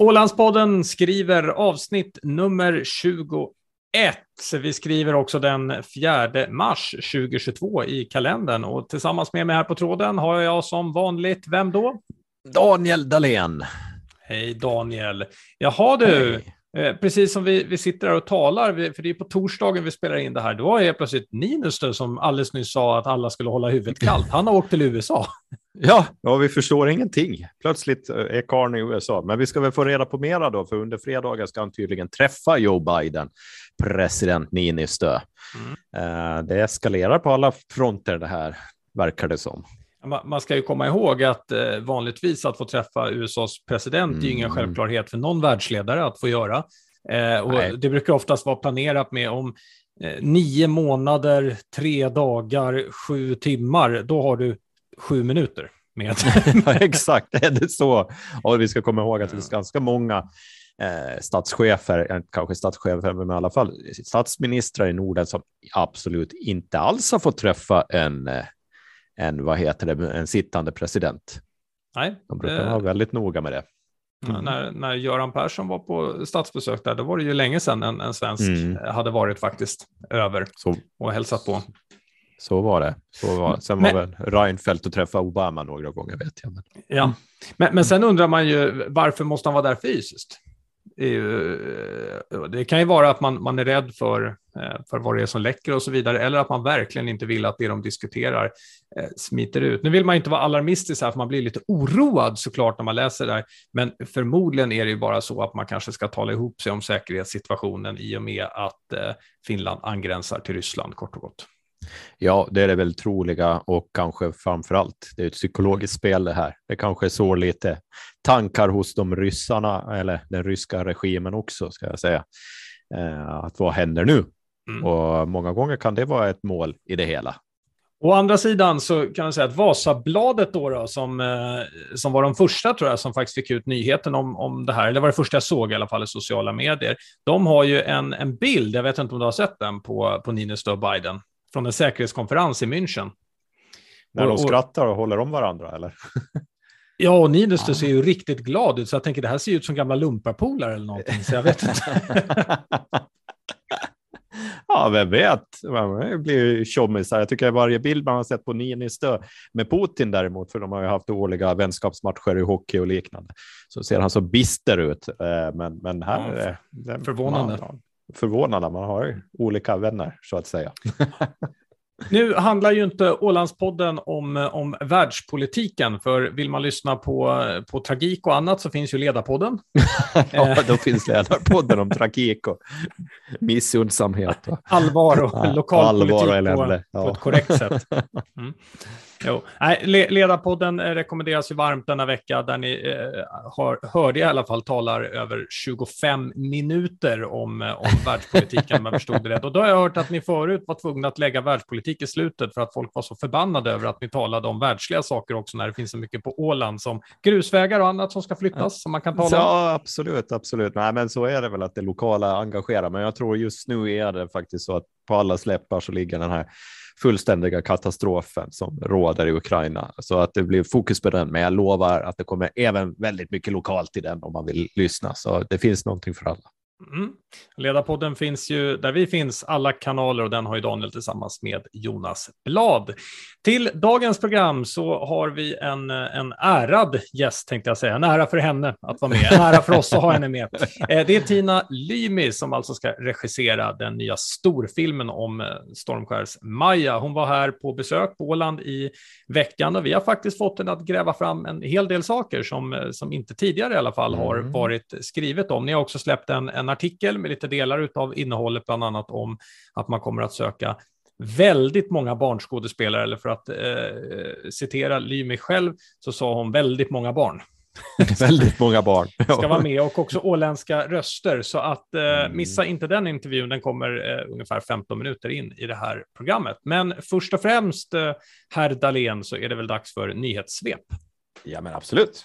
Ålandspodden skriver avsnitt nummer 21. Vi skriver också den 4 mars 2022 i kalendern och tillsammans med mig här på tråden har jag som vanligt, vem då? Daniel Dahlén. Hej Daniel. Jaha du, Hej. Eh, precis som vi, vi sitter här och talar, för det är på torsdagen vi spelar in det här, då var helt plötsligt Ninus som alldeles nyss sa att alla skulle hålla huvudet kallt. Han har åkt till USA. Ja, ja vi förstår ingenting. Plötsligt eh, är karln i USA. Men vi ska väl få reda på mera då, för under fredagen ska han tydligen träffa Joe Biden, president Niinistö. Mm. Eh, det eskalerar på alla fronter det här, verkar det som. Man ska ju komma ihåg att eh, vanligtvis att få träffa USAs president mm. är ingen självklarhet för någon världsledare att få göra. Eh, och det brukar oftast vara planerat med om eh, nio månader, tre dagar, sju timmar, då har du sju minuter. Med. ja, exakt, är det så? Och vi ska komma ihåg att det är ganska många eh, statschefer, kanske statschefer, men i alla fall statsministrar i Norden som absolut inte alls har fått träffa en en, vad heter det, en sittande president. Nej. De brukar vara väldigt noga med det. Mm. När, när Göran Persson var på statsbesök där, då var det ju länge sedan en, en svensk mm. hade varit faktiskt över så, och hälsat på. Så var det. Så var. Sen men, var väl Reinfeldt och träffa Obama några gånger vet jag. Men. Ja, men, men sen undrar man ju varför måste han vara där fysiskt? Eh, det kan ju vara att man, man är rädd för, eh, för vad det är som läcker och så vidare, eller att man verkligen inte vill att det de diskuterar eh, smiter ut. Nu vill man inte vara alarmistisk här, för man blir lite oroad såklart när man läser det här, men förmodligen är det ju bara så att man kanske ska tala ihop sig om säkerhetssituationen i och med att Finland angränsar till Ryssland, kort och gott. Ja, det är det väl troliga och kanske framför allt. Det är ett psykologiskt spel det här. Det kanske sår lite tankar hos de ryssarna eller den ryska regimen också ska jag säga. Eh, att vad händer nu? Mm. Och många gånger kan det vara ett mål i det hela. Å andra sidan så kan man säga att Vasabladet då, då som, eh, som var de första tror jag som faktiskt fick ut nyheten om, om det här, eller var det första jag såg i alla fall i sociala medier. De har ju en, en bild, jag vet inte om du har sett den, på, på Niinistö och Biden från en säkerhetskonferens i München. När de och, skrattar och håller om varandra eller? Ja, och Niinistö ser ju riktigt glad ut, så jag tänker det här ser ut som gamla lumparpolare eller någonting, så jag vet inte. ja, vem vet? Man blir ju tjommisar. Jag tycker varje bild man har sett på Niinistö med Putin däremot, för de har ju haft årliga vänskapsmatcher i hockey och liknande, så ser han så bister ut. Eh, men, men här... Ja, förvånande. Man, förvånande. Man har olika vänner så att säga. Nu handlar ju inte Ålandspodden om, om världspolitiken, för vill man lyssna på, på tragik och annat så finns ju Ledarpodden. ja, då finns Ledarpodden om tragik och missundsamhet. Allvar och lokalpolitik allvar och på, ja. på ett korrekt sätt. Mm. Jo. Nej, Ledarpodden eh, rekommenderas ju varmt denna vecka, där ni eh, har, hörde i alla fall talar över 25 minuter om, eh, om världspolitiken, om jag förstod det rätt. Och då har jag hört att ni förut var tvungna att lägga världspolitik i slutet för att folk var så förbannade över att ni talade om världsliga saker också, när det finns så mycket på Åland som grusvägar och annat som ska flyttas, ja. som man kan tala om. Ja, absolut, absolut. Nej, men så är det väl att det lokala engagerar, men jag tror just nu är det faktiskt så att på alla släppar så ligger den här fullständiga katastrofen som råder i Ukraina. Så att det blir fokus på den, men jag lovar att det kommer även väldigt mycket lokalt i den om man vill lyssna. Så det finns någonting för alla. Mm. Ledarpodden finns ju där vi finns, alla kanaler och den har ju Daniel tillsammans med Jonas Blad. Till dagens program så har vi en, en ärad gäst, tänkte jag säga. En ära för henne att vara med, en ära för oss att ha henne med. Eh, det är Tina Lymi som alltså ska regissera den nya storfilmen om eh, Stormskärs-Maja. Hon var här på besök på Åland i veckan och vi har faktiskt fått henne att gräva fram en hel del saker som, eh, som inte tidigare i alla fall har mm. varit skrivet om. Ni har också släppt en, en artikel med lite delar av innehållet, bland annat om att man kommer att söka väldigt många barnskådespelare, eller för att eh, citera Lymi själv, så sa hon väldigt många barn. väldigt många barn. ska vara med och också åländska röster. Så att eh, mm. missa inte den intervjun, den kommer eh, ungefär 15 minuter in i det här programmet. Men först och främst, eh, herr Dahlén, så är det väl dags för nyhetssvep. Ja, men absolut.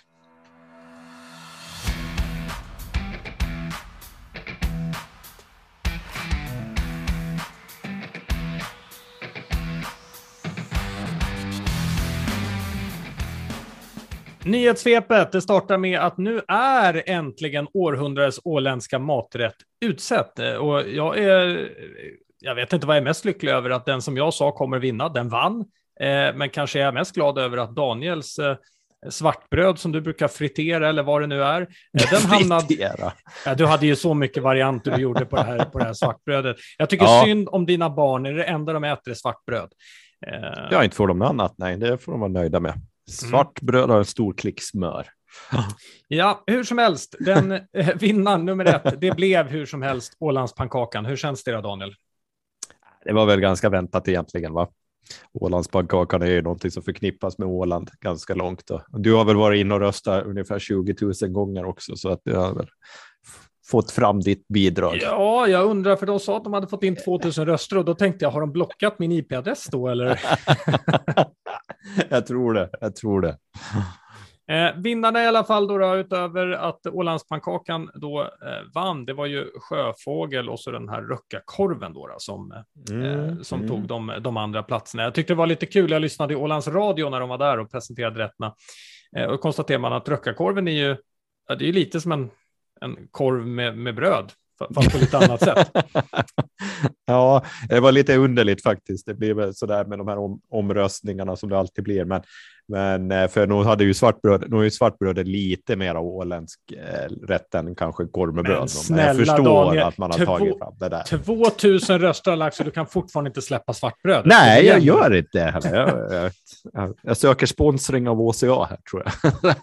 Nyhetssvepet det startar med att nu är äntligen århundradets åländska maträtt utsett. Och jag, är, jag vet inte vad jag är mest lycklig över, att den som jag sa kommer vinna, den vann. Eh, men kanske är jag mest glad över att Daniels eh, svartbröd som du brukar fritera eller vad det nu är. Eh, den hamnade... Ja, du hade ju så mycket varianter du gjorde på det här, på det här svartbrödet. Jag tycker ja. synd om dina barn, är det enda de äter är svartbröd. Ja, inte får de något annat, nej, det får de vara nöjda med. Svart mm. bröd och en stor klick smör. Ja, hur som helst, den eh, vinnaren nummer ett, det blev hur som helst Ålandspannkakan. Hur känns det då, Daniel? Det var väl ganska väntat egentligen, va? Ålandspannkakan är ju någonting som förknippas med Åland ganska långt. Då. Du har väl varit inne och röstat ungefär 20 000 gånger också, så att du har väl fått fram ditt bidrag. Ja, jag undrar, för de sa att de hade fått in 2000 röster och då tänkte jag, har de blockat min IP-adress då eller? jag tror det, jag tror det. Eh, vinnarna i alla fall då, då utöver att Ålandspannkakan då eh, vann, det var ju Sjöfågel och så den här Röckakorven då, då som, eh, mm, som mm. tog de, de andra platserna. Jag tyckte det var lite kul, jag lyssnade i Ålands Radio när de var där och presenterade rätterna. Eh, och konstaterar man att Röckakorven är ju, ja, det är ju lite som en, en korv med, med bröd, fast på lite annat sätt. Ja, det var lite underligt faktiskt. Det blir väl sådär med de här om, omröstningarna som det alltid blir. Men men eh, för nu hade ju svartbröd, nu är ju svartbrödet lite mer åländsk eh, rätt än kanske korv med bröd. Men jag förstår Daniel, att man har två, tagit fram det där. 2000 röster har lagts och du kan fortfarande inte släppa svartbröd. Nej, jag gör inte det. Jag, jag, jag, jag, söker sponsring av OCA här tror jag.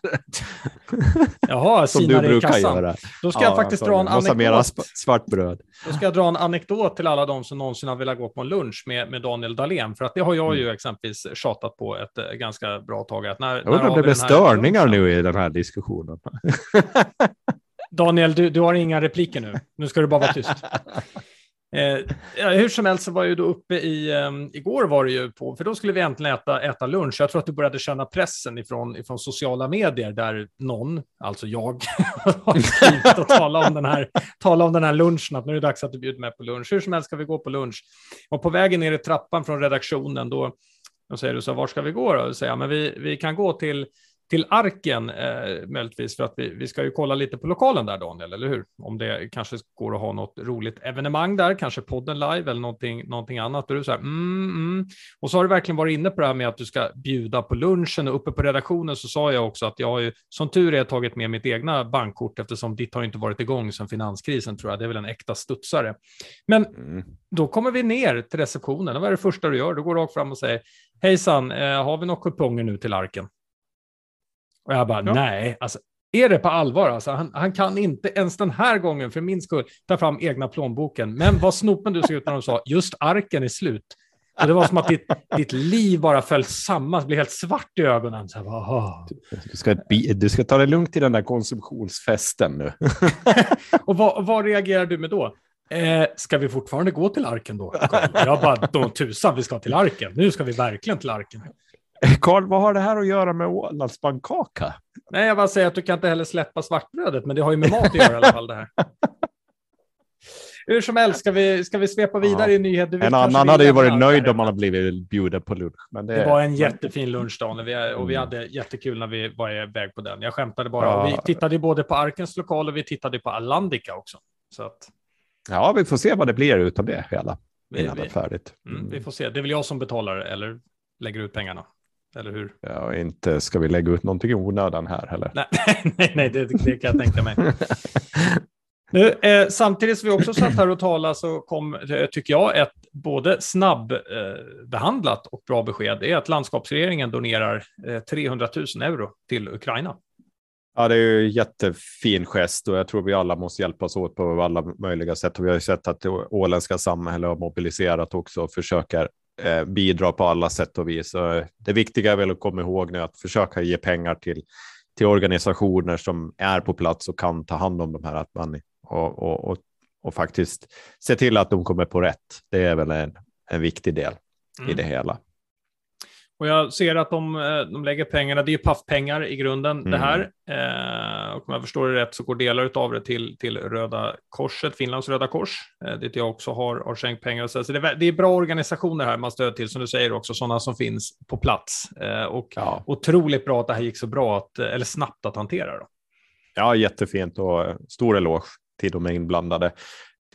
Jaha, Som du brukar göra. Då ska ja, jag faktiskt dra en anekdot. Mera svartbröd. Då ska jag dra en anekdot till alla de som någonsin har velat gå på en lunch med, med Daniel Dahlén. För att det har jag ju mm. exempelvis tjatat på ett eh, ganska bra tag. Att när, jag undrar om det blir störningar nu i den här diskussionen. Daniel, du, du har inga repliker nu. Nu ska du bara vara tyst. Eh, hur som helst så var jag ju då uppe i, um, igår var det ju på, för då skulle vi äntligen äta, äta lunch. Jag tror att du började känna pressen ifrån, ifrån sociala medier där någon, alltså jag, har skrivit och talat om, den här, tala om den här lunchen, att nu är det dags att du bjuder med på lunch. Hur som helst ska vi gå på lunch. Och på vägen ner i trappan från redaktionen, då, då säger du så, var ska vi gå då? Och säger men vi, vi kan gå till till Arken, eh, möjligtvis för att vi, vi ska ju kolla lite på lokalen där, Daniel, eller hur? Om det kanske går att ha något roligt evenemang där, kanske podden live eller någonting, någonting annat. Och, du så här, mm, mm. och så har du verkligen varit inne på det här med att du ska bjuda på lunchen och uppe på redaktionen så sa jag också att jag har ju som tur är tagit med mitt egna bankkort eftersom ditt har inte varit igång sedan finanskrisen tror jag. Det är väl en äkta studsare. Men mm. då kommer vi ner till receptionen vad är det första du gör? Du går rakt fram och säger hejsan, eh, har vi några kuponger nu till Arken? Och jag bara, ja. nej, alltså är det på allvar? Alltså, han, han, kan inte ens den här gången, för min skull, ta fram egna plånboken. Men vad snopen du såg ut när de sa, just arken är slut. Och det var som att ditt, ditt liv bara föll samman, blev helt svart i ögonen. Så bara, du, ska, du ska ta det lugnt i den där konsumtionsfesten nu. och vad, vad reagerar du med då? Eh, ska vi fortfarande gå till arken då? Jag bara, då tusan, vi ska till arken. Nu ska vi verkligen till arken. Karl, vad har det här att göra med Ålandspannkaka? Nej, jag bara säger att du kan inte heller släppa svartbrödet, men det har ju med mat att göra i alla fall det här. Hur som helst, ska vi, ska vi svepa vidare ja. i nyheter? En annan hade ju varit nöjd om man hade blivit bjuden på lunch. Men det... det var en jättefin lunch då, och vi, och vi mm. hade jättekul när vi var iväg på den. Jag skämtade bara. Ja. Vi tittade både på Arkens lokal och vi tittade på Alandica också. Så att... Ja, vi får se vad det blir utan det hela innan vi, det är färdigt. Mm. Mm, vi får se. Det är väl jag som betalar eller lägger ut pengarna. Eller hur? Ja, inte ska vi lägga ut någonting i onödan här heller. Nej, nej, nej det, det kan jag tänka mig. Nu, eh, samtidigt som vi också satt här och talade så kom, eh, tycker jag, ett både snabbbehandlat eh, och bra besked. Det är att landskapsregeringen donerar eh, 300 000 euro till Ukraina. Ja, det är ju jättefin gest och jag tror vi alla måste hjälpas åt på alla möjliga sätt. Och vi har ju sett att det åländska samhället har mobiliserat också och försöker eh, bidra på alla sätt och vis. Så det viktiga är väl att komma ihåg nu att försöka ge pengar till, till organisationer som är på plats och kan ta hand om de här, att man, och, och, och, och faktiskt se till att de kommer på rätt. Det är väl en, en viktig del mm. i det hela. Och jag ser att de, eh, de lägger pengarna, det är ju paffpengar i grunden mm. det här. Eh, och om jag förstår det rätt så går delar av det till, till Röda Korset, Finlands Röda Kors, eh, dit jag också har, har skänkt pengar. Så, det, är, det är bra organisationer här man stöder till, som du säger också, sådana som finns på plats. Eh, och ja. otroligt bra att det här gick så bra, att, eller snabbt att hantera. Då. Ja, jättefint och stor eloge till de inblandade.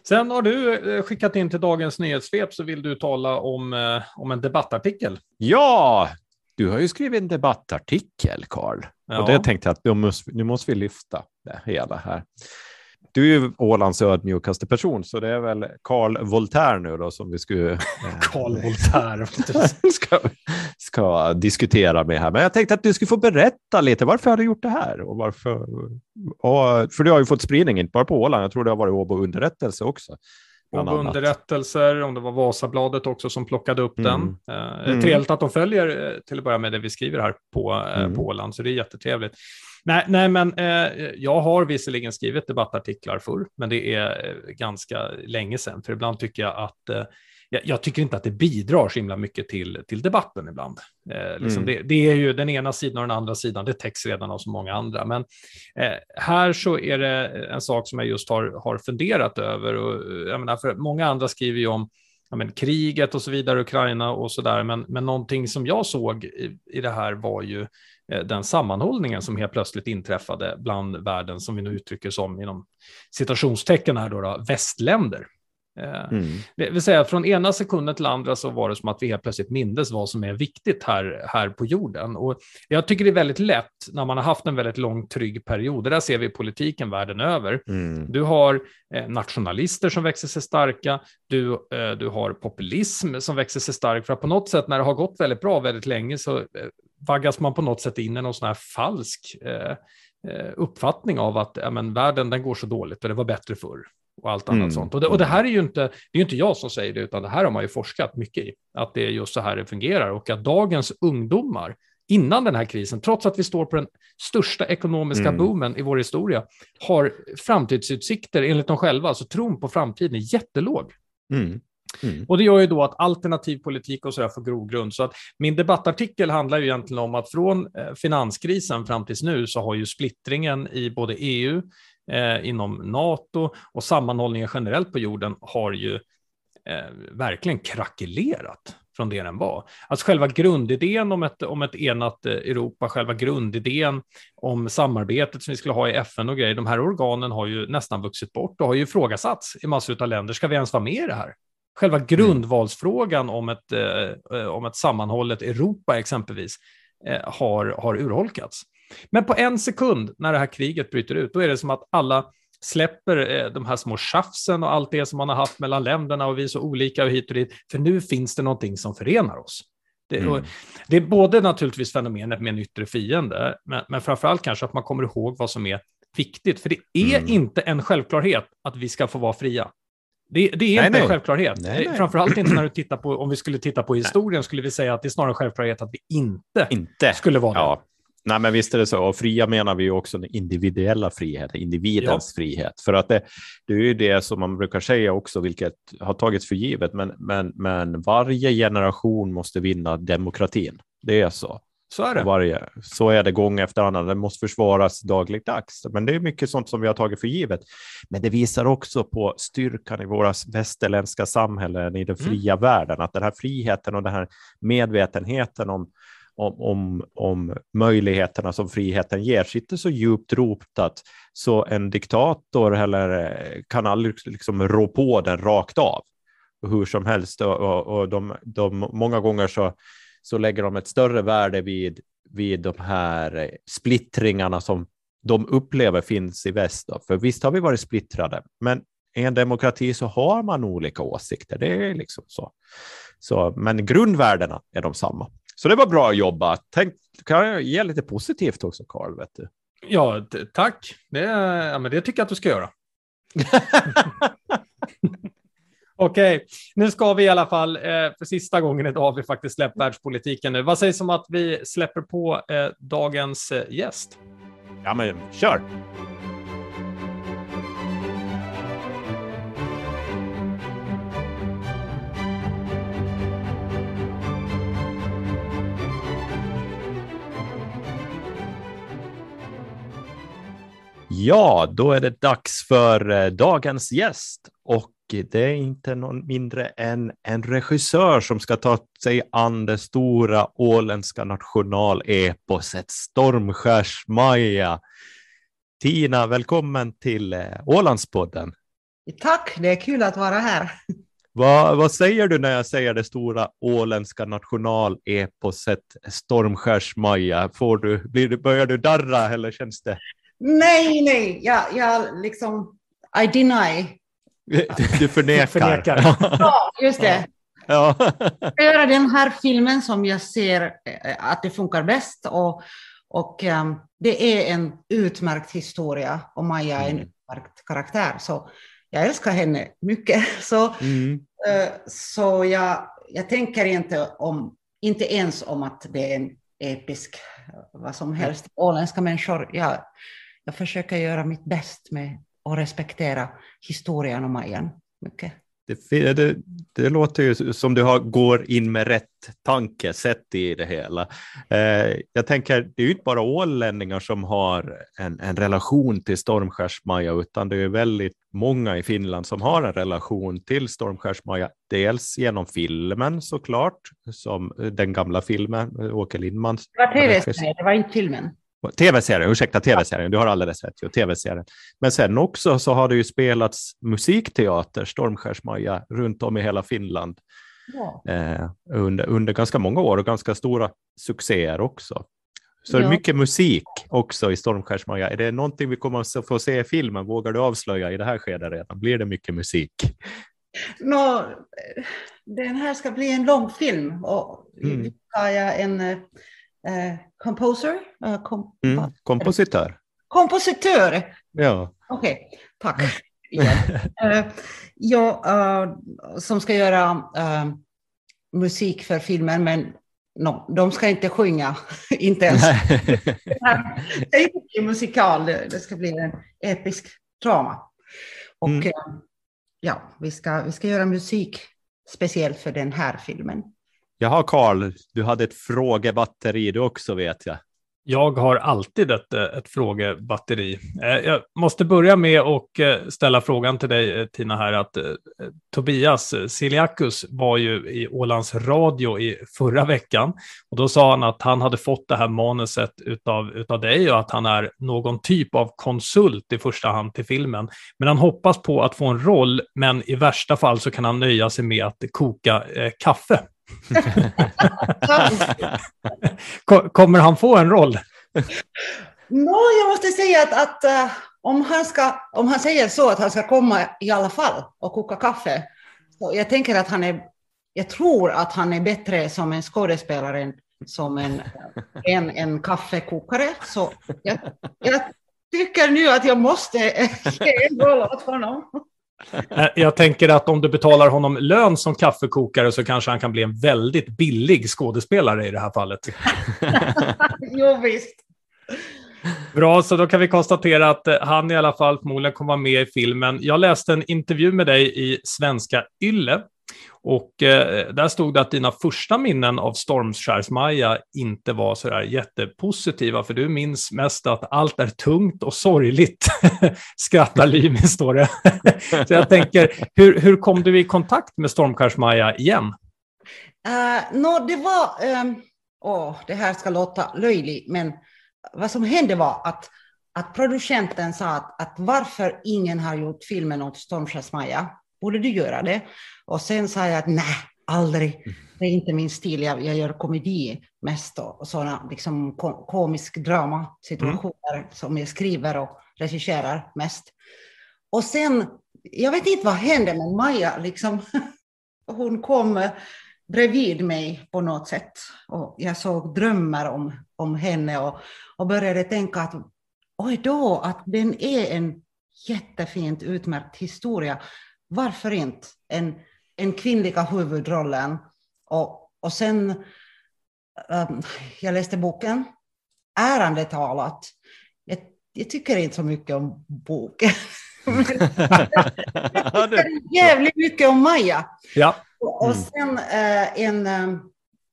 Sen har du eh, skickat in till Dagens Nyhetssvep så vill du tala om, eh, om en debattartikel. Ja, du har ju skrivit en debattartikel, Karl. Ja. Och det tänkte jag att nu måste, nu måste vi lyfta det hela här. Du är ju Ålands ödmjukaste person, så det är väl Karl Voltaire nu då som vi skulle... Karl eh, Voltaire. ska, ska diskutera med här. Men jag tänkte att du skulle få berätta lite. Varför har du gjort det här? Och varför, och, för du har ju fått spridning, inte bara på Åland. Jag tror det har varit Åbo underrättelse också. Och underrättelser, om det var Vasabladet också som plockade upp mm. den. Eh, mm. Trevligt att de följer eh, till att börja med det vi skriver här på, eh, mm. på Åland, så det är jättetrevligt. Nej, nej men eh, jag har visserligen skrivit debattartiklar förr, men det är eh, ganska länge sedan, för ibland tycker jag att eh, jag, jag, tycker inte att det bidrar så himla mycket till, till debatten ibland. Eh, liksom mm. det, det, är ju den ena sidan och den andra sidan, det täcks redan av så många andra. Men eh, här så är det en sak som jag just har, har funderat över. Och, jag menar, för många andra skriver ju om men, kriget och så vidare, Ukraina och så där. Men, men någonting som jag såg i, i det här var ju eh, den sammanhållningen som helt plötsligt inträffade bland världen, som vi nu uttrycker som inom citationstecken här då, då västländer. Eh, mm. Det vill säga från ena sekunden till andra så var det som att vi helt plötsligt mindes vad som är viktigt här, här på jorden. Och jag tycker det är väldigt lätt när man har haft en väldigt lång trygg period. Det där ser vi i politiken världen över. Mm. Du har eh, nationalister som växer sig starka. Du, eh, du har populism som växer sig stark. För att på något sätt när det har gått väldigt bra väldigt länge så vaggas man på något sätt in i någon sån här falsk eh, uppfattning av att ja, men, världen den går så dåligt och det var bättre förr och allt annat mm. sånt. Och det, och det, här är ju inte, det är inte jag som säger det, utan det här har man ju forskat mycket i, att det är just så här det fungerar och att dagens ungdomar innan den här krisen, trots att vi står på den största ekonomiska mm. boomen i vår historia, har framtidsutsikter enligt dem själva, alltså tron på framtiden är jättelåg. Mm. Mm. Och det gör ju då att alternativ politik och sådär får grogrund. Så att min debattartikel handlar ju egentligen om att från eh, finanskrisen fram tills nu så har ju splittringen i både EU, eh, inom NATO och sammanhållningen generellt på jorden har ju eh, verkligen krackelerat från det den var. Alltså själva grundidén om ett, om ett enat eh, Europa, själva grundidén om samarbetet som vi skulle ha i FN och grejer, de här organen har ju nästan vuxit bort och har ju ifrågasatts i massor av länder. Ska vi ens vara med i det här? Själva mm. grundvalsfrågan om ett, eh, om ett sammanhållet Europa exempelvis eh, har, har urholkats. Men på en sekund när det här kriget bryter ut, då är det som att alla släpper eh, de här små tjafsen och allt det som man har haft mellan länderna och vi är så olika och hit och dit, för nu finns det någonting som förenar oss. Det, mm. det är både naturligtvis fenomenet med en yttre fiende, men, men framför kanske att man kommer ihåg vad som är viktigt, för det är mm. inte en självklarhet att vi ska få vara fria. Det, det är nej, inte nej. en självklarhet. Nej, nej. Framförallt inte när du tittar på, om vi skulle titta på historien, skulle vi säga att det är snarare en självklarhet att vi inte, inte. skulle vara det. Ja. Nej, men visst är det så. Och fria menar vi ju också den individuella friheten, individens ja. frihet. För att det, det är ju det som man brukar säga också, vilket har tagits för givet. Men, men, men varje generation måste vinna demokratin. Det är så. Så är det. Varje, så är det gång efter annan. Den måste försvaras dagligdags. Men det är mycket sånt som vi har tagit för givet. Men det visar också på styrkan i våra västerländska samhällen, i den mm. fria mm. världen, att den här friheten och den här medvetenheten om om, om, om möjligheterna som friheten ger sitter så djupt rotat så en diktator heller eh, kan aldrig liksom rå på den rakt av hur som helst. Och, och, och de, de, många gånger så, så lägger de ett större värde vid, vid de här eh, splittringarna som de upplever finns i väst. Då. För visst har vi varit splittrade, men i en demokrati så har man olika åsikter. Det är liksom så. så men grundvärdena är de samma. Så det var bra jobbat. Tänk, kan jag ge lite positivt också, Karl? Vet du? Ja, tack. Det, ja, men det tycker jag att du ska göra. Okej, okay. nu ska vi i alla fall eh, för sista gången idag har vi faktiskt släppt världspolitiken nu. Vad sägs om att vi släpper på eh, dagens eh, gäst? Ja, men kör! Ja, då är det dags för eh, dagens gäst och det är inte någon mindre än en regissör som ska ta sig an det stora åländska nationaleposet Stormskärs-Maja. Tina, välkommen till eh, Ålandspodden. Tack, det är kul att vara här. Vad, vad säger du när jag säger det stora åländska nationaleposet Stormskärs-Maja? Får du, blir du, börjar du darra eller känns det? Nej, nej, jag, jag liksom, I deny. Du förnekar. förnekar. Ja, just det. Ja. Göra den här filmen som jag ser eh, att det funkar bäst och, och um, det är en utmärkt historia och Maja är en Mm. utmärkt karaktär. Så jag älskar henne mycket. Så, Mm. eh, så jag, jag tänker inte, om, inte ens om att det är en episk, vad som helst, åländska människor. Jag, jag försöker göra mitt bäst med att respektera historien om Majan mycket. Det, det, det låter ju som du har, går in med rätt tankesätt i det hela. Eh, jag tänker, det är ju inte bara ålänningar som har en, en relation till Stormskärs-Maja, utan det är väldigt många i Finland som har en relation till Stormskärs-Maja. Dels genom filmen såklart, som den gamla filmen, Åke Lindmans. Det var tv-serien, det var inte filmen. Tv-serien, ursäkta, tv-serien, du har alldeles rätt, ju, tv-serien. Men sen också så har det ju spelats musikteater, Stormskärs-Maja, runt om i hela Finland Ja. eh, under, under ganska många år och ganska stora succéer också. Så det är Ja. mycket musik också i Stormskärs-Maja. Är det någonting vi kommer att få se i filmen? Vågar du avslöja i det här skedet redan? Blir det mycket musik? Nå, eh, den här ska bli en lång film och Mm. har jag en eh, composer, eh, kom, Mm. Kompositör? kompositör. Ja. Okej, tack. igen. Eh, ja, eh, som ska göra musik för filmen, men no, de ska inte sjunga, inte ens. Det är inte en musikal, det ska bli en episk drama. Och Mm. ja, vi ska, vi ska göra musik speciellt för den här filmen. Jaha, Karl, du hade ett frågebatteri du också vet jag. Jag har alltid ett, eh, ett frågebatteri. Eh, jag måste börja med att eh, ställa frågan till dig, Tina, här att Tobias Siliakus var ju i Ålands Radio i förra veckan och då sa han att han hade fått det här manuset utav, utav dig och att han är någon typ av konsult i första hand till filmen. Men han hoppas på att få en roll, men i värsta fall så kan han nöja sig med att koka eh, kaffe. Ko- Kommer han få en roll? Nå, jag måste säga att, att eh, om, han ska, om han säger så att han ska komma i alla fall och koka kaffe, så jag tänker att han är, jag tror att han är bättre som en skådespelare än som en, en, en kaffekokare. Så jag, jag tycker nu att jag måste ge en roll åt honom. Eh, Jag tänker att om du betalar honom lön som kaffekokare så kanske han kan bli en väldigt billig skådespelare i det här fallet. Jo, visst. Bra, så då kan vi konstatera att eh, han i alla fall förmodligen kommer vara med i filmen. Jag läste en intervju med dig i Svenska Yle och eh, där stod det att dina första minnen av Stormskärs-Maja inte var så där jättepositiva, för du minns mest att allt är tungt och sorgligt. Skrattar Lymi, står det. så jag tänker, hur, hur kom du i kontakt med Stormskärs-Maja igen? Uh, Nå, det var... um, oh, det här ska låta löjligt, men vad som hände var att, att producenten sa att, att varför ingen har gjort filmen åt Stormskärs-Maja, borde du göra det? Och sen sa jag att nej, aldrig. Det är inte min stil. Jag, jag gör komedi mest och, sådana liksom, ko komisk drama situationer som jag skriver och regisserar mest. Och sen, jag vet inte vad hände, men Maja liksom, hon kom bredvid mig på något sätt. Och jag såg drömmar om, om henne och, och började tänka att oj då, att den är en jättefint utmärkt historia. Varför inte en, en kvinnliga huvudrollen? Och, och sen, um, jag läste boken, ärande talat, jag, jag tycker inte så mycket om boken. Ja, det- jävligt mycket om Maja. Ja, Och och Mm. sen eh, en,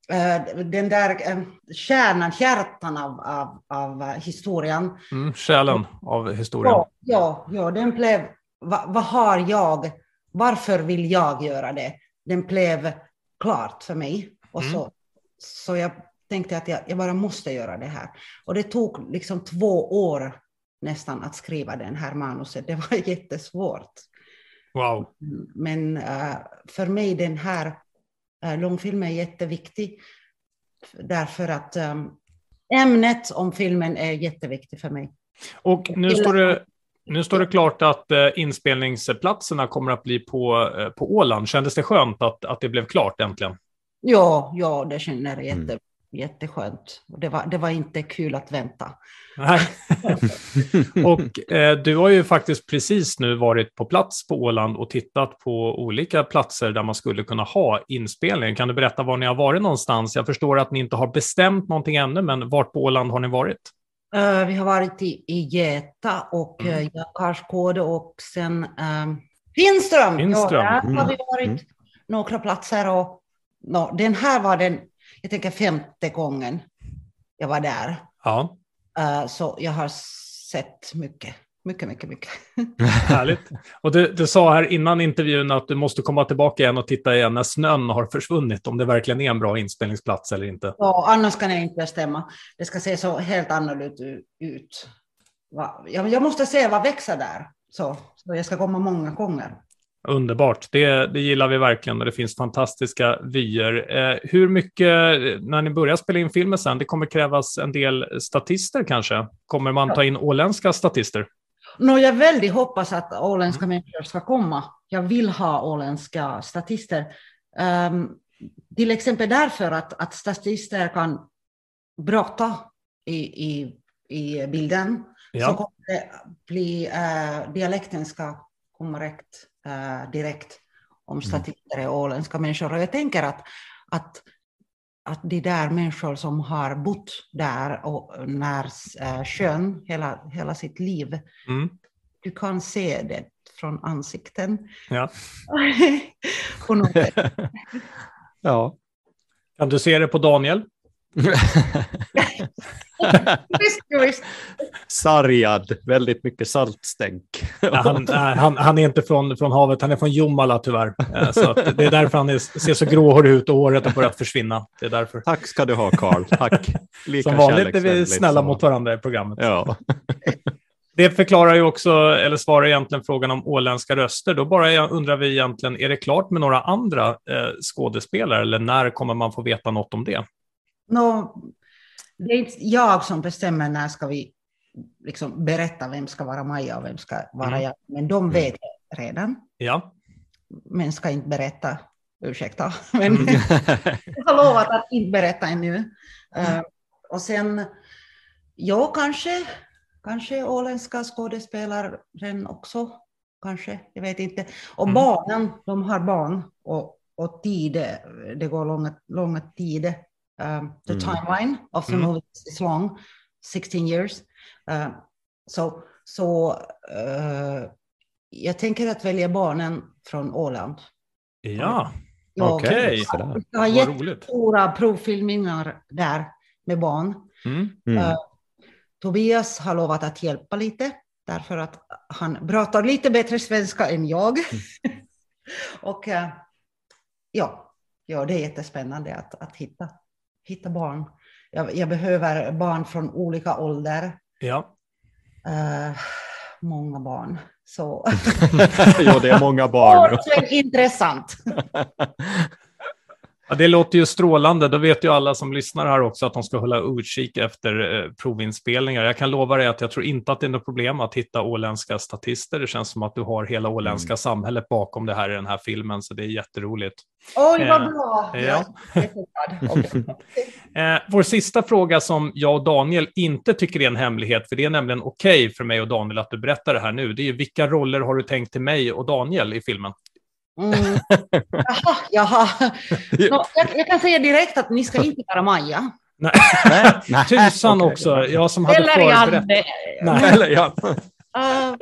eh, den där eh, kärnan, kärtan av, av, av historien. Mm, själen av historien. Ja, ja, ja den blev, vad, vad har jag, varför vill jag göra det? Den blev klart för mig. Och Mm. så, så jag tänkte att jag, jag bara måste göra det här. Och det tog liksom två år nästan att skriva den här manuset. Det var jättesvårt. Wow. Men eh, för mig den här uh, långfilmen är jätteviktig. Därför att um, ämnet om filmen är jätteviktigt för mig. Och nu står det, nu står det klart att eh, inspelningsplatserna kommer att bli på, eh, på Åland. Kändes det skönt att, att det blev klart äntligen? Ja, ja det känner jag jätte, Mm. jätteskönt. Det, var, det var inte kul att vänta. Nej. och eh, du har ju faktiskt precis nu varit på plats på Åland och tittat på olika platser där man skulle kunna ha inspelning. Kan du berätta var ni har varit någonstans? Jag förstår att ni inte har bestämt någonting ännu, men vart på Åland har ni varit? Eh, vi har varit i, i Geta och Mm. mm. Karlskåde och sen um, Finström. Finström, Ja, där mm, har vi varit mm. några platser. Och, no, den här var den, jag tänker femte gången jag var där. Ja, Eh, så jag har sett mycket, mycket, mycket, mycket. härligt. Och du, du sa här innan intervjun att du måste komma tillbaka igen och titta igen när snön har försvunnit, om det verkligen är en bra inspelningsplats eller inte. Så annars kan jag inte bestämma. Det ska se så helt annorlunda ut. Jag måste se vad växer där. Så, så jag ska komma många gånger. Underbart, det, det gillar vi verkligen och det finns fantastiska vyer. Eh, hur mycket, när ni börjar spela in filmen sen, det kommer krävas en del statister kanske? Kommer man ta in åländska statister? Nå, jag väldigt hoppas att åländska människor ska komma. Jag vill ha åländska statister. Ehm, till exempel därför att, att statister kan prata i, i, i bilden. Så Ja, kommer det bli, eh, dialekten ska komma rätt, eh, direkt om statister är åländska människor. Och jag tänker att, att, att de där människor som har bott där och när eh, sjön hela, hela sitt liv, mm. du kan se det från ansikten. ja. Ja. Kan du se det på Daniel? Sargad, väldigt mycket saltstänk. Han, han, han är inte från, från havet, han är från Jomala tyvärr. Så det är därför han är, ser så gråhårig ut och håret har börjat försvinna. Det är därför. Tack ska du ha, Karl. Tack. Lika Som vanligt är vi snälla mot varandra i programmet. Ja. Det förklarar ju också, eller svarar egentligen frågan om åländska röster. Då bara undrar vi egentligen, är det klart med några andra eh, skådespelare eller när kommer man få veta något om det? Nå, det är inte jag som bestämmer när ska vi liksom berätta vem ska vara Maja och vem ska vara Mm. jag. Men de vet redan, Ja, men ska inte berätta. Ursäkta, men Mm. jag har lovat att inte berätta ännu. Eh, och sen, ja, kanske, kanske åländska skådespelaren också. Kanske, jag vet inte. Och Mm. barnen, de har barn och, och tid, det går långa, långa tid. Um, the Mm. timeline of the Mm. movie is long, 16 years. Uh, så så uh, jag tänker att välja barnen från Åland. ja. Okej. Sådär. Vi har jättestora provfilmningar där med barn. Mm. Mm. Eh, Tobias har lovat att hjälpa lite, därför att han pratar lite bättre svenska än jag. och eh, ja, ja, det är jättespännande att, att hitta, hitta barn. Jag, jag behöver barn från olika ålder, Ja. Eh, många barn. Så jo, det är många barn. Återigen intressant. Ja, det låter ju strålande. Då vet ju alla som lyssnar här också att de ska hålla utkik efter eh, provinspelningar. Jag kan lova dig att jag tror inte att det är något problem att hitta åländska statister. Det känns som att du har hela åländska Mm. samhället bakom det här i den här filmen, så det är jätteroligt. Oj, vad Eh, bra! ja. Eh, vår sista fråga som jag och Daniel inte tycker är en hemlighet, för det är nämligen okej för mig och Daniel att du berättar det här nu, det är ju vilka roller har du tänkt till mig och Daniel i filmen? Mm. Jaha, jaha. Nå, jag, jag kan säga direkt att ni ska inte vara Maja. Nej, Nej, nej, tusan okej. också, jag som hade Eller förberett. Janne. Nej. Eller, ja. Uh,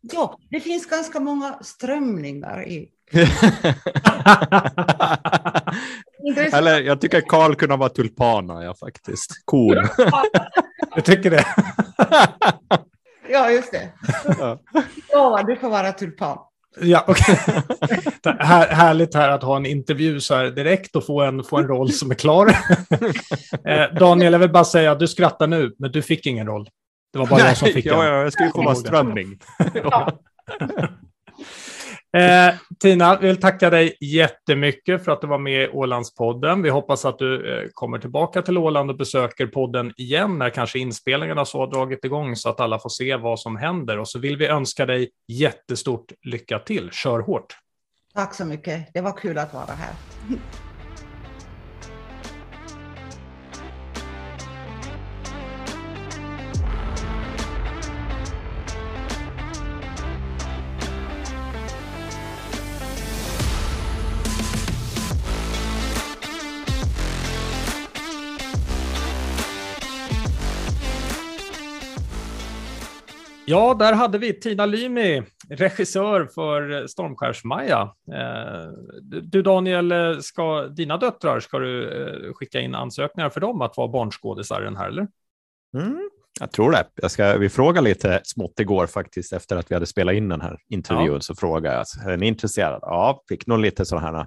ja, det finns ganska många strömningar i... Eller jag tycker Karl kunde vara tulpaner, ja faktiskt. Kon. Jag tycker det. Ja, just det. Ja, du får vara tulpan. Ja, okay. här, härligt här att ha en intervju så här direkt och få en, få en roll som är klar. eh, Daniel, jag vill bara säga, du skrattar nu, men du fick ingen roll. Det var bara Nej, jag som fick ja, en. ja, jag skulle få vara strömming. Ja. Eh, Tina, vi vill tacka dig jättemycket för att du var med i Ålandspodden. Vi hoppas att du eh, kommer tillbaka till Åland och besöker podden igen när kanske inspelningarna så har dragit igång så att alla får se vad som händer. Och så vill vi önska dig jättestort lycka till. Kör hårt! Tack så mycket. Det var kul att vara här. Ja, där hade vi Tina Lymi, regissör för Stormskärs-Maja. Eh, Du Daniel, ska dina döttrar, ska du eh, skicka in ansökningar för dem att vara barnskådisar i den här, eller? Mm, jag tror det. Jag ska, vi frågade lite smått igår faktiskt efter att vi hade spelat in den här intervjun. Ja. Så frågade jag, är ni intresserade? Ja, fick nog lite sådana här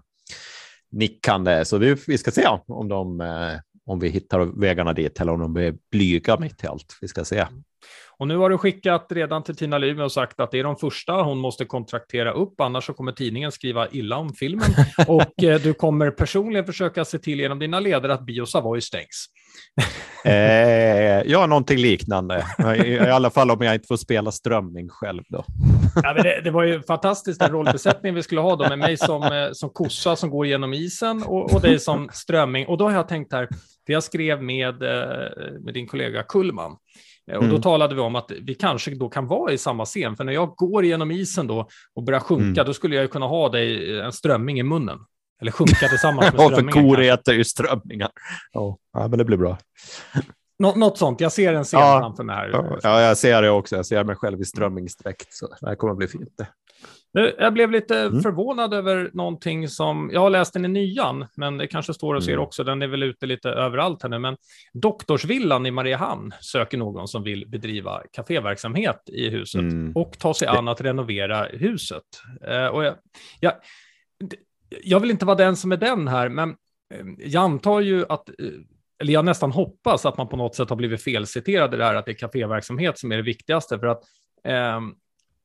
nickande. Så vi, vi ska se om, de, eh, om vi hittar vägarna dit eller om de är blyga mitt i allt. Vi ska se. Och nu har du skickat redan till Tina Lymi och sagt att det är de första hon måste kontraktera upp, annars så kommer tidningen skriva illa om filmen. Och eh, du kommer personligen försöka se till genom dina ledare att Bio Savoy stängs. Eh, ja, någonting liknande. I, alla fall om jag inte får spela strömming själv då. Ja, det, det var ju fantastiskt den rollbesättning vi skulle ha då med mig som, eh, som kossa som går genom isen och, och dig som strömming. Och då har jag tänkt här, för jag skrev med, eh, med din kollega Kullman. Eh, Och då Mm. talade vi om att vi kanske då kan vara i samma scen, för när jag går genom isen då och börjar sjunka, Mm. då skulle jag ju kunna ha dig en strömming i munnen. Eller sjunka tillsammans med Ja, för strömmingen. kor äter ju strömmingar. Ja, men det blir bra. Nå, något sånt, jag ser en scen Ja. framför mig här. Ja, ja, jag ser det också. Jag ser mig själv i strömmingsdräkt, så det här kommer att bli fint. Nu, Jag blev lite Mm. förvånad över någonting som, jag har läst den i nyan, men det kanske står och ser Mm. också, den är väl ute lite överallt här nu, men Doktorsvillan i Mariehamn söker någon som vill bedriva kaféverksamhet i huset Mm. och ta sig an att renovera huset. Eh, och jag, jag, jag vill inte vara den som är den här, men eh, jag antar ju att eh, eller jag nästan hoppas att man på något sätt har blivit felciterad i det här att det är kaféverksamhet som är det viktigaste, för att ehm,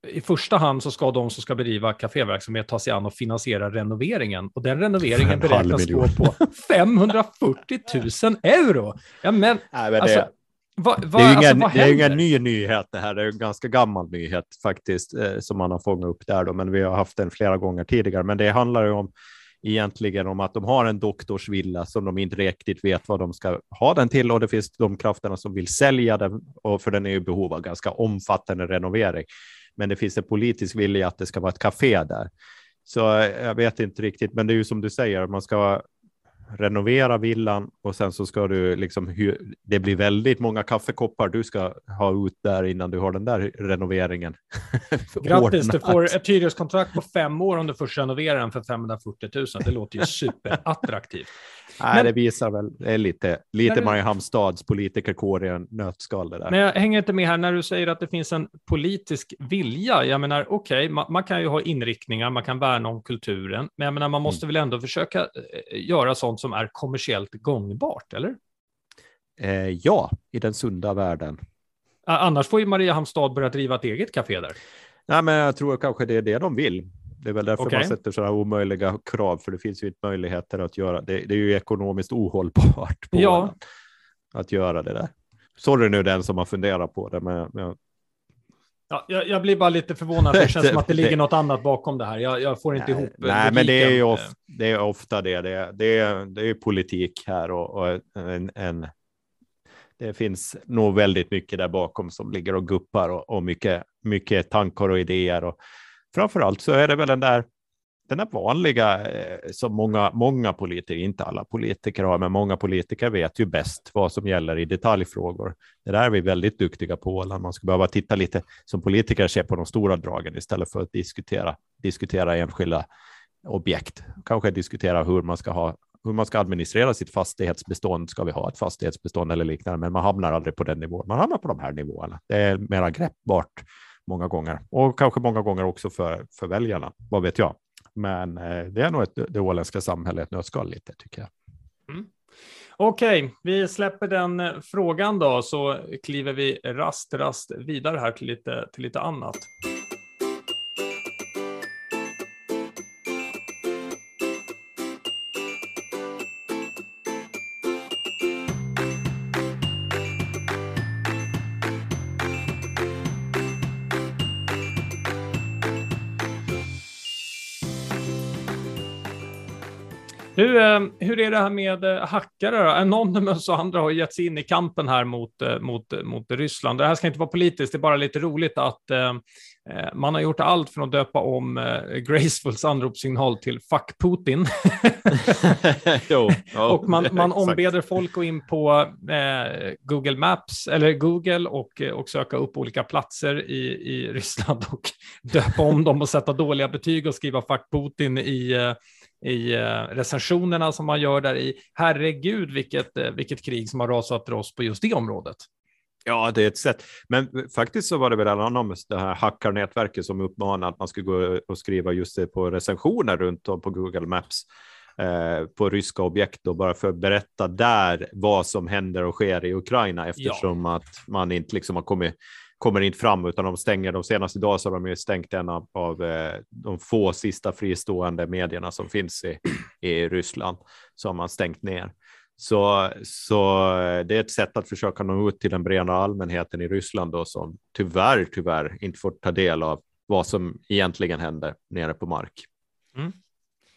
i första hand så ska de som ska bedriva kaféverksamhet ta sig an och finansiera renoveringen. Och den renoveringen beräknas gå på 540 000 euro. Ja, men Nej, men alltså, det, vad, vad, det är ju alltså, ingen, vad det är ju ingen ny nyhet det här. Det är en ganska gammal nyhet faktiskt eh, som man har fångat upp där. Då, men vi har haft den flera gånger tidigare. Men det handlar ju om egentligen om att de har en doktorsvilla som de inte riktigt vet vad de ska ha den till och det finns de krafterna som vill sälja den och för den är i behov av ganska omfattande renovering. Men det finns en politisk vilja att det ska vara ett café där. Så eh, jag vet inte riktigt, men det är ju som du säger, man ska renovera villan och sen så ska du liksom, det blir väldigt många kaffekoppar du ska ha ut där innan du har den där renoveringen. Grattis, du får ett hyreskontrakt på fem år om du först renoverar den för 540 000. Det låter ju superattraktivt. Nej, Men- det visar väl, det är lite, lite Mariehamns stads politikerkår i en nötskal det där. Men jag hänger inte med här när du säger att det finns en politisk vilja. Jag menar, okej, man, man kan ju ha inriktningar, man kan värna om kulturen, men jag menar, man måste väl ändå försöka eh, göra sånt som är kommersiellt gångbart, eller? Eh, ja, i den sunda världen. Annars får ju Mariehamns stad börja driva ett eget café där. Nej, men jag tror kanske det är det de vill. Det är väl därför Okej. man sätter sådana omöjliga krav, för det finns ju inte möjligheter att göra. Det, det är ju ekonomiskt ohållbart Ja. Åland att göra det där. Sorry nu den som har funderat på det, men, men Ja, jag, jag blir bara lite förvånad, för det känns som att det ligger något annat bakom det här. Jag, jag får inte ihop eh, Nej, men det är ju logiken. of, det är ofta det. Det är, det är, det är politik här och, och en, en, det finns nog väldigt mycket där bakom som ligger och guppar och, och mycket, mycket tankar och idéer. Och framför allt så är det väl den där, den här vanliga eh, som många, många politiker, inte alla politiker har, men många politiker vet ju bäst vad som gäller i detaljfrågor. Det där är vi väldigt duktiga på Åland. Man ska behöva titta lite som politiker se på de stora dragen istället för att diskutera, diskutera enskilda objekt. Kanske diskutera hur man ska ha hur man ska administrera sitt fastighetsbestånd. Ska vi ha ett fastighetsbestånd eller liknande? Men man hamnar aldrig på den nivån. Man hamnar på de här nivåerna. Det är mera greppbart många gånger och kanske många gånger också för, för väljarna. Vad vet jag? Men eh, det är nog ett, det åländska samhället nötskal lite tycker jag. Mm. Okej, okay, vi släpper den eh, frågan då, så kliver vi rast, rast vidare här till lite, till lite annat. Hur, eh, hur är det här med eh, hackare? Anonymous och andra har gett sig in i kampen här mot, eh, mot, mot Ryssland. Det här ska inte vara politiskt, det är bara lite roligt att man har gjort allt för att döpa om Gracefuls anropssignal till Fuck Putin. jo, ja, och man, man ombeder folk att in på eh, Google Maps eller Google och, och söka upp olika platser i, i Ryssland och döpa om dem och sätta dåliga betyg och skriva Fuck Putin i i eh, recensionerna som man gör där i. Herregud, vilket, eh, vilket krig som har rasat oss på just det området. Ja, det är ett sätt. Men faktiskt så var det väl Anonymous, det här hackarnätverket som uppmanade att man skulle gå och skriva just det på recensioner runt om på Google Maps eh, på ryska objekt och bara för att berätta där vad som händer och sker i Ukraina eftersom ja. att man inte liksom har kommit kommer inte fram utan de stänger. De senaste dagarna så har de ju stängt en av, av eh, de få sista fristående medierna som finns i, i Ryssland som man stängt ner. Så, så eh, det är ett sätt att försöka nå ut till den breda allmänheten i Ryssland då, som tyvärr, tyvärr inte får ta del av vad som egentligen händer nere på mark. Mm.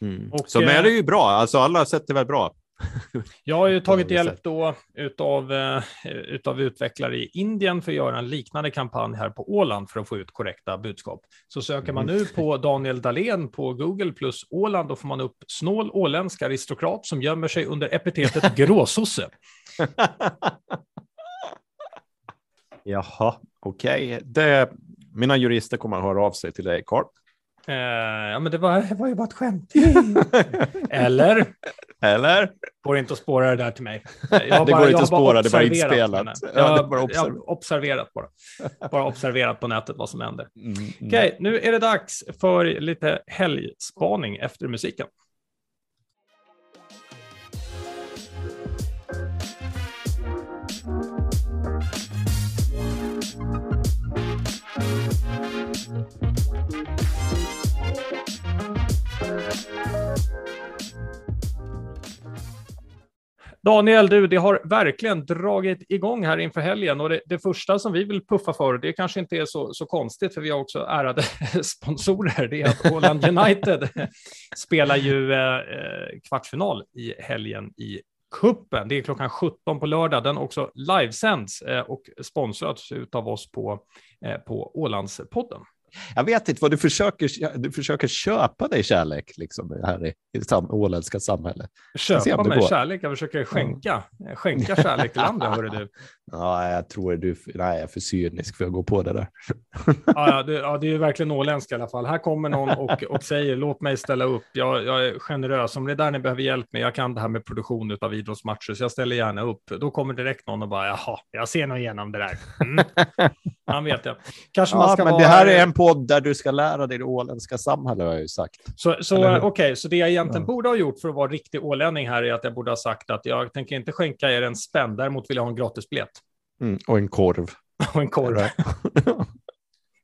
Mm. Och, så men är det ju bra, alltså alla sätt är väl bra. Jag har ju tagit hjälp då utav, eh, utav utvecklare i Indien för att göra en liknande kampanj här på Åland för att få ut korrekta budskap. Så söker man mm. nu på Daniel Dahlén på Google plus Åland, då får man upp snål åländsk aristokrat som gömmer sig under epitetet gråsosse. Jaha, okej. Okay. Mina jurister kommer att höra av sig till dig, Carl. Uh, ja, men det var, det var ju bara ett skämt. Eller? Eller? Går inte att spåra det där till mig. Jag det bara, går inte att spåra, det var inspelat. Jag, ja, bara observ jag har observerat bara. Bara observerat på nätet vad som händer. Mm, mm. Okej, okay, nu är det dags för lite helgspaning efter musiken. Daniel, du, det har verkligen dragit igång här inför helgen och det, det, första som vi vill puffa för, det kanske inte är så, så konstigt, för vi har också ärade sponsorer, det är att Åland United spelar ju eh, kvartsfinal i helgen i kuppen. Det är klockan 17 på lördag. Den också livesänds eh, och sponsras av oss på, eh, på Ålandspodden jag vet inte vad du försöker, du försöker köpa dig kärlek liksom, här i, i det åländska samhället. Köpa mig kärlek? Jag försöker skänka, mm. skänka kärlek till andra, hörru du. Ja, jag tror du, nej, jag är för cynisk för att gå på det där. Ja, det, ja, det är verkligen åländska i alla fall. Här kommer någon och, och säger låt mig ställa upp. Jag, jag är generös. Om det är där ni behöver hjälp med, jag kan det här med produktion av idrottsmatcher, så jag ställer gärna upp. Då kommer direkt någon och bara, jaha, jag ser nog igenom det där. Mm. Han vet jag. Kanske man ska men vara... det här är en podd där du ska lära dig det åländska samhället, har jag ju sagt. Så, så okej, okay, så det jag egentligen ja. borde ha gjort för att vara riktig ålänning här är att jag borde ha sagt att jag tänker inte skänka er en spänn, däremot vill jag ha en gratisbiljett. Mm, och en korv. och en korv.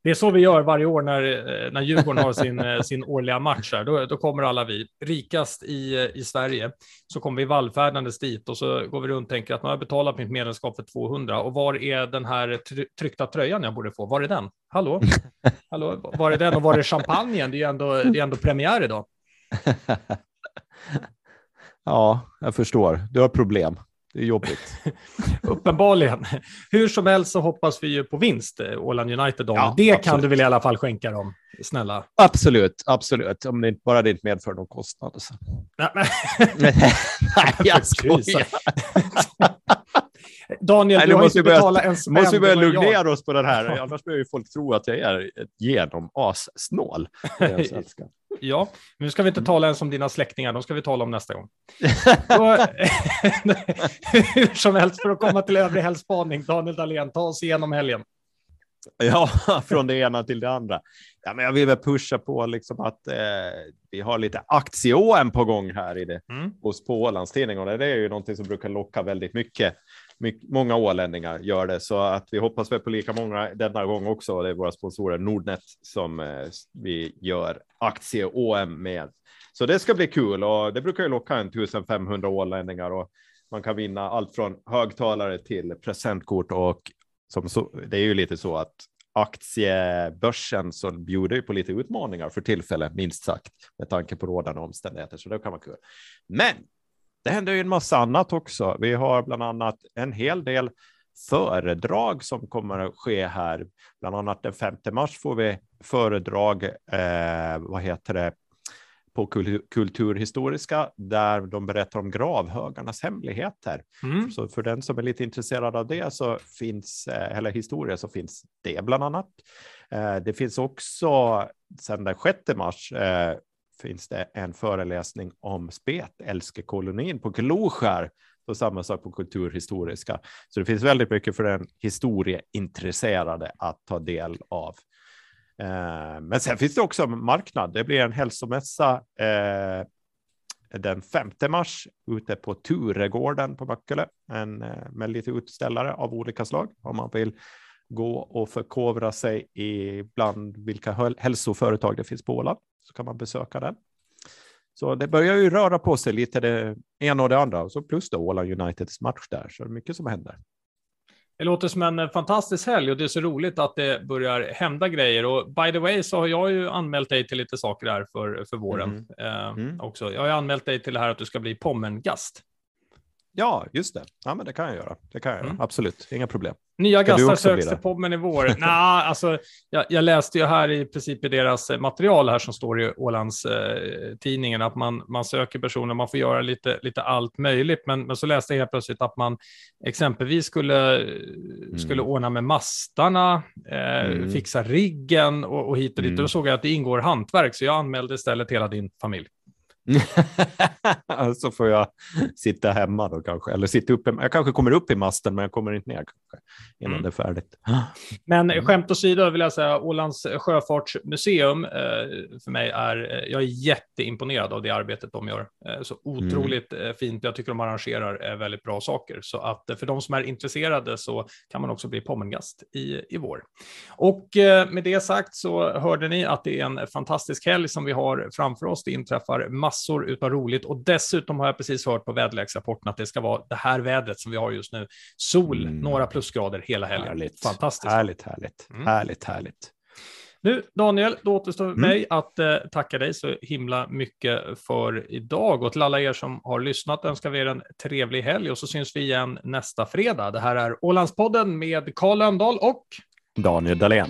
Det är så vi gör varje år när, eh, när Djurgården har sin, eh, sin årliga match. Här. Då, då kommer alla vi, rikast i, i Sverige, så kommer vi vallfärdandes dit och så går vi runt och tänker att nu har jag betalat mitt medlemskap för 200 och var är den här tryckta tröjan jag borde få? Var är den? Hallå? Hallå? Var är den och var är champagnen? Det är ändå, det är ändå premiär idag. ja, jag förstår. Du har problem. Det är jobbigt. Uppenbarligen. Hur som helst så hoppas vi ju på vinst, eh, Åland United. Ja, det absolut. kan du väl i alla fall skänka dem, snälla? Absolut, absolut. Om det inte bara det inte medför någon kostnad. Så. Nej, men... Nej, jag skojar. Daniel, Nej, du har inte betalat en spänn. måste vi börja lugna ner oss på den här, annars börjar ju folk tro att jag är ett genom Ja, nu ska vi inte tala ens om dina släktingar, de ska vi tala om nästa gång. hur som helst, för att komma till övrig helgspaning, Daniel Dahlén, ta oss igenom helgen. Ja, från det ena till det andra. Ja, men jag vill väl pusha på liksom att eh, vi har lite aktie på gång här i det mm. hos på Ålandstidningen. Det är ju någonting som brukar locka väldigt mycket mycket. Många ålänningar gör det, så att vi hoppas väl på lika många denna gång också. Det är våra sponsorer Nordnet som eh, vi gör aktie-OM med. Så det ska bli kul och det brukar ju locka en 1500 ålänningar och man kan vinna allt från högtalare till presentkort och som så, det är ju lite så att aktiebörsen så bjuder ju på lite utmaningar för tillfället, minst sagt, med tanke på rådande omständigheter, så det kan vara kul. Men det händer ju en massa annat också. Vi har bland annat en hel del föredrag som kommer att ske här. Bland annat den 5 mars får vi föredrag, eh, vad heter det, på Kulturhistoriska där de berättar om gravhögarnas hemligheter. Mm. Så för den som är lite intresserad av det så finns, eh, eller historia, så finns det bland annat. Eh, det finns också sedan den 6 mars eh, finns det en föreläsning om spetälskekolonin på Gloskär och samma sak på Kulturhistoriska. Så det finns väldigt mycket för den historieintresserade att ta del av. Eh, men sen finns det också marknad. Det blir en hälsomässa eh, den 5 mars ute på Turegården på Möckele en, eh, med lite utställare av olika slag om man vill gå och förkovra sig i bland vilka hälsoföretag det finns på Åland så kan man besöka den. Så det börjar ju röra på sig lite det ena och det andra och så plus då Åland Uniteds match där så det är mycket som händer. Det låter som en fantastisk helg och det är så roligt att det börjar hända grejer. Och by the way så har jag ju anmält dig till lite saker här för, för våren mm. Eh, mm. också. Jag har anmält dig till det här att du ska bli pommengast. Ja, just det. Ja, men det kan jag göra. Det kan jag göra. Mm. Absolut, inga problem. Nya gastar söks till podden i vår. nah, alltså, jag, jag, läste ju här i princip i deras eh, material här som står i Ålands eh, tidningen att man, man söker personer, man får göra lite, lite allt möjligt. Men, men så läste jag helt plötsligt att man exempelvis skulle, mm. skulle ordna med mastarna, eh, mm. fixa riggen och, och hit och dit. Mm. Och då såg jag att det ingår hantverk, så jag anmälde istället hela din familj. så får jag sitta hemma då kanske, eller sitta uppe. Jag kanske kommer upp i masten, men jag kommer inte ner kanske innan mm. det är färdigt. Men mm. skämt åsido vill jag säga, Ålands sjöfartsmuseum eh, för mig är, eh, jag är jätteimponerad av det arbetet de gör. Eh, så otroligt mm. fint. Jag tycker de arrangerar väldigt bra saker. Så att för de som är intresserade så kan man också bli pommengast i, i vår. Och med det sagt så hörde ni att det är en fantastisk helg som vi har framför oss. Det inträffar massor massor utav roligt och dessutom har jag precis hört på väderleksrapporten att det ska vara det här vädret som vi har just nu. Sol, mm. några plusgrader hela helgen. Härligt. Fantastiskt. Härligt, härligt, mm. härligt, härligt. Nu Daniel, då återstår mm. mig att eh, tacka dig så himla mycket för idag och till alla er som har lyssnat önskar vi er en trevlig helg och så syns vi igen nästa fredag. Det här är Ålandspodden med Karl Lönndahl och Daniel Dahlén.